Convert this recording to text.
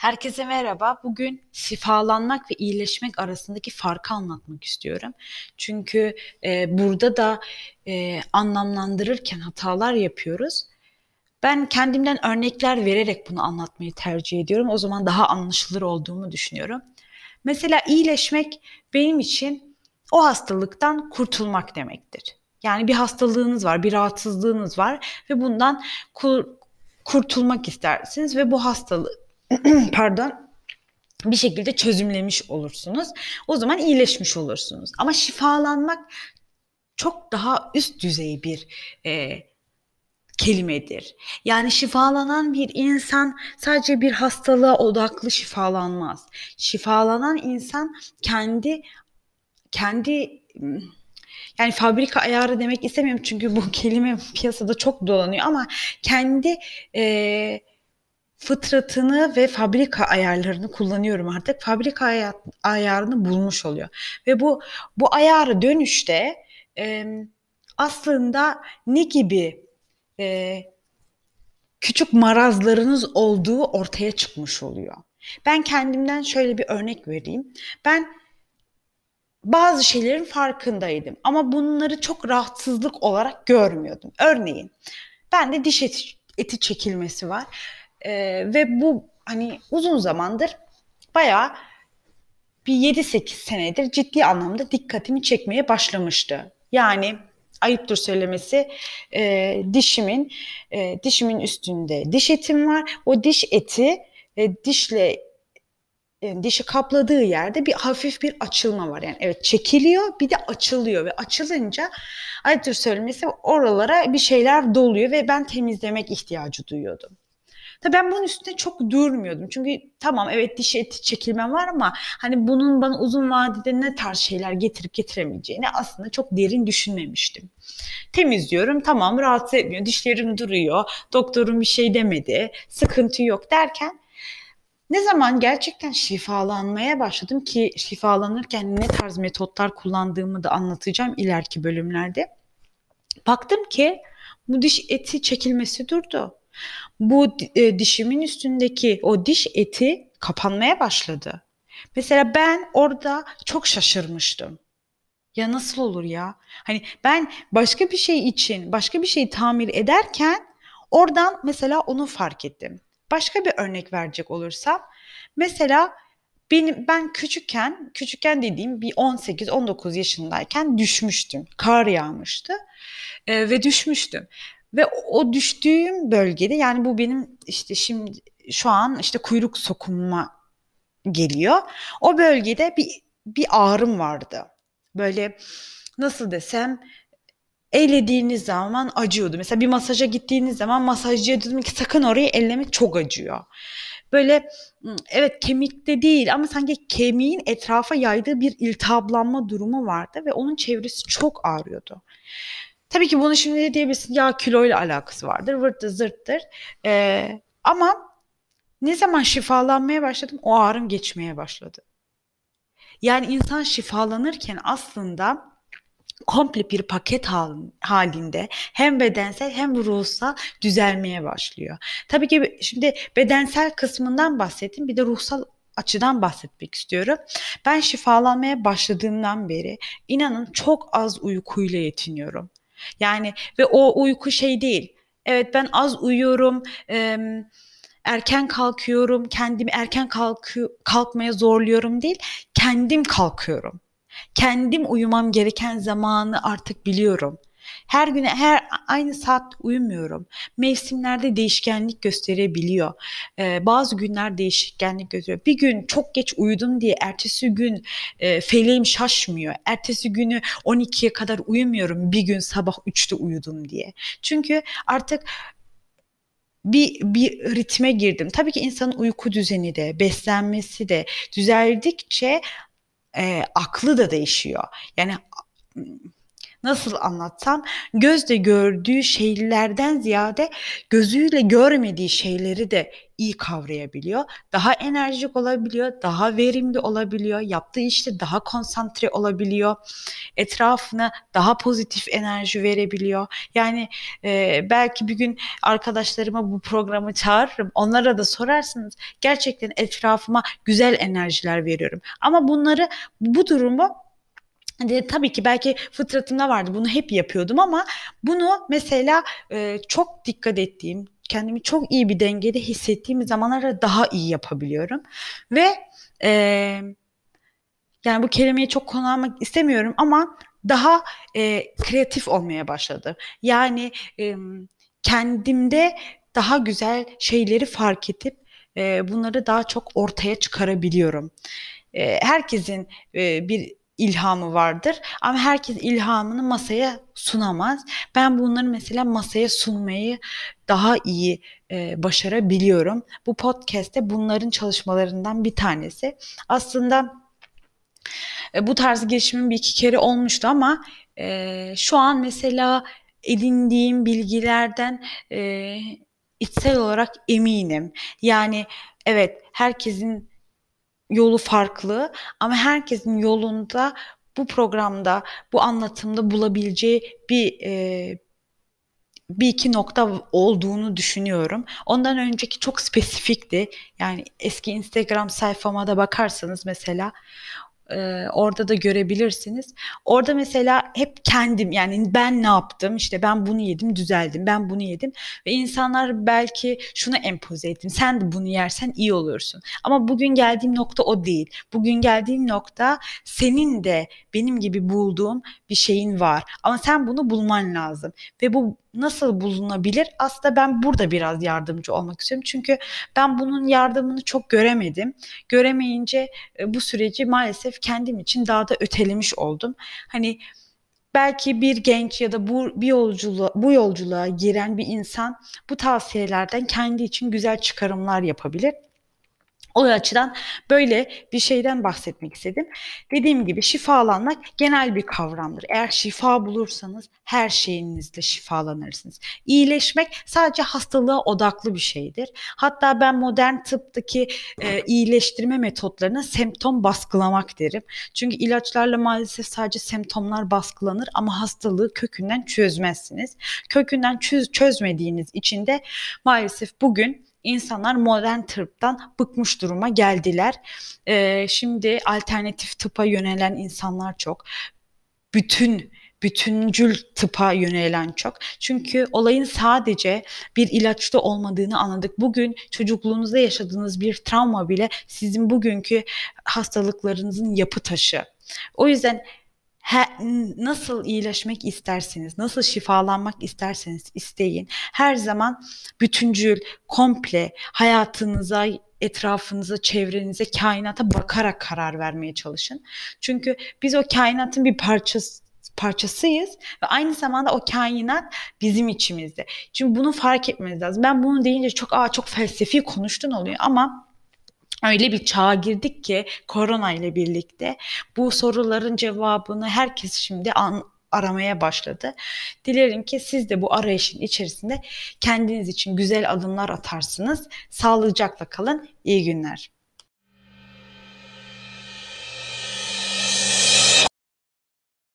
Herkese merhaba. Bugün şifalanmak ve iyileşmek arasındaki farkı anlatmak istiyorum. Çünkü e, burada da e, anlamlandırırken hatalar yapıyoruz. Ben kendimden örnekler vererek bunu anlatmayı tercih ediyorum. O zaman daha anlaşılır olduğumu düşünüyorum. Mesela iyileşmek benim için o hastalıktan kurtulmak demektir. Yani bir hastalığınız var, bir rahatsızlığınız var ve bundan kur, kurtulmak istersiniz ve bu hastalık pardon bir şekilde çözümlemiş olursunuz. O zaman iyileşmiş olursunuz. Ama şifalanmak çok daha üst düzey bir e, kelimedir. Yani şifalanan bir insan sadece bir hastalığa odaklı şifalanmaz. Şifalanan insan kendi kendi yani fabrika ayarı demek istemiyorum çünkü bu kelime piyasada çok dolanıyor ama kendi e, fıtratını ve fabrika ayarlarını kullanıyorum artık. Fabrika ayarını bulmuş oluyor. Ve bu bu ayarı dönüşte e, aslında ne gibi e, küçük marazlarınız olduğu ortaya çıkmış oluyor. Ben kendimden şöyle bir örnek vereyim. Ben bazı şeylerin farkındaydım ama bunları çok rahatsızlık olarak görmüyordum. Örneğin ben de diş eti, eti çekilmesi var e, ve bu hani uzun zamandır bayağı bir 7-8 senedir ciddi anlamda dikkatimi çekmeye başlamıştı. Yani ayıptır söylemesi e, dişimin e, dişimin üstünde diş etim var. O diş eti e, dişle e, dişi kapladığı yerde bir hafif bir açılma var. Yani evet çekiliyor bir de açılıyor ve açılınca ayıptır söylemesi oralara bir şeyler doluyor ve ben temizlemek ihtiyacı duyuyordum. Tabii ben bunun üstünde çok durmuyordum. Çünkü tamam evet diş eti çekilme var ama hani bunun bana uzun vadede ne tarz şeyler getirip getiremeyeceğini aslında çok derin düşünmemiştim. Temizliyorum tamam rahatsız etmiyor. Dişlerim duruyor. Doktorum bir şey demedi. Sıkıntı yok derken ne zaman gerçekten şifalanmaya başladım ki şifalanırken ne tarz metotlar kullandığımı da anlatacağım ileriki bölümlerde. Baktım ki bu diş eti çekilmesi durdu bu e, dişimin üstündeki o diş eti kapanmaya başladı. Mesela ben orada çok şaşırmıştım. Ya nasıl olur ya? Hani ben başka bir şey için, başka bir şeyi tamir ederken oradan mesela onu fark ettim. Başka bir örnek verecek olursam mesela benim ben küçükken, küçükken dediğim bir 18-19 yaşındayken düşmüştüm. Kar yağmıştı e, ve düşmüştüm. Ve o düştüğüm bölgede yani bu benim işte şimdi şu an işte kuyruk sokunma geliyor. O bölgede bir bir ağrım vardı. Böyle nasıl desem ellediğiniz zaman acıyordu. Mesela bir masaja gittiğiniz zaman masajcıya dedim ki sakın orayı ellemek çok acıyor. Böyle evet kemikte değil ama sanki kemiğin etrafa yaydığı bir iltihaplanma durumu vardı ve onun çevresi çok ağrıyordu. Tabii ki bunu şimdi de diyebilirsin ya kiloyla alakası vardır, vırttır zırttır. Ee, ama ne zaman şifalanmaya başladım o ağrım geçmeye başladı. Yani insan şifalanırken aslında komple bir paket halinde hem bedensel hem ruhsal düzelmeye başlıyor. Tabii ki şimdi bedensel kısmından bahsettim bir de ruhsal açıdan bahsetmek istiyorum. Ben şifalanmaya başladığımdan beri inanın çok az uykuyla yetiniyorum. Yani ve o uyku şey değil. Evet ben az uyuyorum. E, erken kalkıyorum. Kendimi erken kalkı, kalkmaya zorluyorum değil. Kendim kalkıyorum. Kendim uyumam gereken zamanı artık biliyorum. Her güne her aynı saat uyumuyorum. Mevsimlerde değişkenlik gösterebiliyor. Ee, bazı günler değişkenlik gösteriyor. Bir gün çok geç uyudum diye ertesi gün e, feleğim şaşmıyor. Ertesi günü 12'ye kadar uyumuyorum. Bir gün sabah 3'te uyudum diye. Çünkü artık bir, bir ritme girdim. Tabii ki insanın uyku düzeni de, beslenmesi de düzeldikçe e, aklı da değişiyor. Yani nasıl anlatsam gözle gördüğü şeylerden ziyade gözüyle görmediği şeyleri de iyi kavrayabiliyor. Daha enerjik olabiliyor, daha verimli olabiliyor, yaptığı işte daha konsantre olabiliyor, etrafına daha pozitif enerji verebiliyor. Yani e, belki bir gün arkadaşlarıma bu programı çağırırım, onlara da sorarsınız. Gerçekten etrafıma güzel enerjiler veriyorum. Ama bunları, bu durumu de, tabii ki belki fıtratımda vardı bunu hep yapıyordum ama bunu mesela e, çok dikkat ettiğim kendimi çok iyi bir dengede hissettiğim zamanlarda daha iyi yapabiliyorum. Ve e, yani bu kelimeyi çok kullanmak istemiyorum ama daha e, kreatif olmaya başladım. Yani e, kendimde daha güzel şeyleri fark edip e, bunları daha çok ortaya çıkarabiliyorum. E, herkesin e, bir ilhamı vardır ama herkes ilhamını masaya sunamaz. Ben bunları mesela masaya sunmayı daha iyi e, başarabiliyorum. Bu podcast'te bunların çalışmalarından bir tanesi. Aslında e, bu tarz girişimim bir iki kere olmuştu ama e, şu an mesela edindiğim bilgilerden e, içsel olarak eminim. Yani evet herkesin yolu farklı ama herkesin yolunda bu programda, bu anlatımda bulabileceği bir e, bir iki nokta olduğunu düşünüyorum. Ondan önceki çok spesifikti. Yani eski Instagram sayfama da bakarsanız mesela e, orada da görebilirsiniz. Orada mesela hep kendim yani ben ne yaptım işte ben bunu yedim düzeldim ben bunu yedim ve insanlar belki şunu empoze ettim sen de bunu yersen iyi olursun. Ama bugün geldiğim nokta o değil. Bugün geldiğim nokta senin de benim gibi bulduğum bir şeyin var ama sen bunu bulman lazım ve bu nasıl bulunabilir? Aslında ben burada biraz yardımcı olmak istiyorum. Çünkü ben bunun yardımını çok göremedim. Göremeyince e, bu süreci maalesef kendim için daha da ötelemiş oldum. Hani belki bir genç ya da bu bir yolculuğa, bu yolculuğa giren bir insan bu tavsiyelerden kendi için güzel çıkarımlar yapabilir. O açıdan böyle bir şeyden bahsetmek istedim. Dediğim gibi şifalanmak genel bir kavramdır. Eğer şifa bulursanız her şeyinizle şifalanırsınız. İyileşmek sadece hastalığa odaklı bir şeydir. Hatta ben modern tıptaki e, iyileştirme metotlarına semptom baskılamak derim. Çünkü ilaçlarla maalesef sadece semptomlar baskılanır ama hastalığı kökünden çözmezsiniz. Kökünden çöz, çözmediğiniz için de maalesef bugün insanlar modern tıptan bıkmış duruma geldiler. Ee, şimdi alternatif tıpa yönelen insanlar çok. Bütün bütüncül tıpa yönelen çok. Çünkü olayın sadece bir ilaçta olmadığını anladık. Bugün çocukluğunuzda yaşadığınız bir travma bile sizin bugünkü hastalıklarınızın yapı taşı. O yüzden He, nasıl iyileşmek isterseniz, nasıl şifalanmak isterseniz isteyin. Her zaman bütüncül, komple hayatınıza, etrafınıza, çevrenize, kainata bakarak karar vermeye çalışın. Çünkü biz o kainatın bir parçası parçasıyız ve aynı zamanda o kainat bizim içimizde. Çünkü bunu fark etmeniz lazım. Ben bunu deyince çok aa çok felsefi konuştun oluyor ama öyle bir çağa girdik ki korona ile birlikte bu soruların cevabını herkes şimdi an, aramaya başladı. Dilerim ki siz de bu arayışın içerisinde kendiniz için güzel adımlar atarsınız. Sağlıcakla kalın. İyi günler.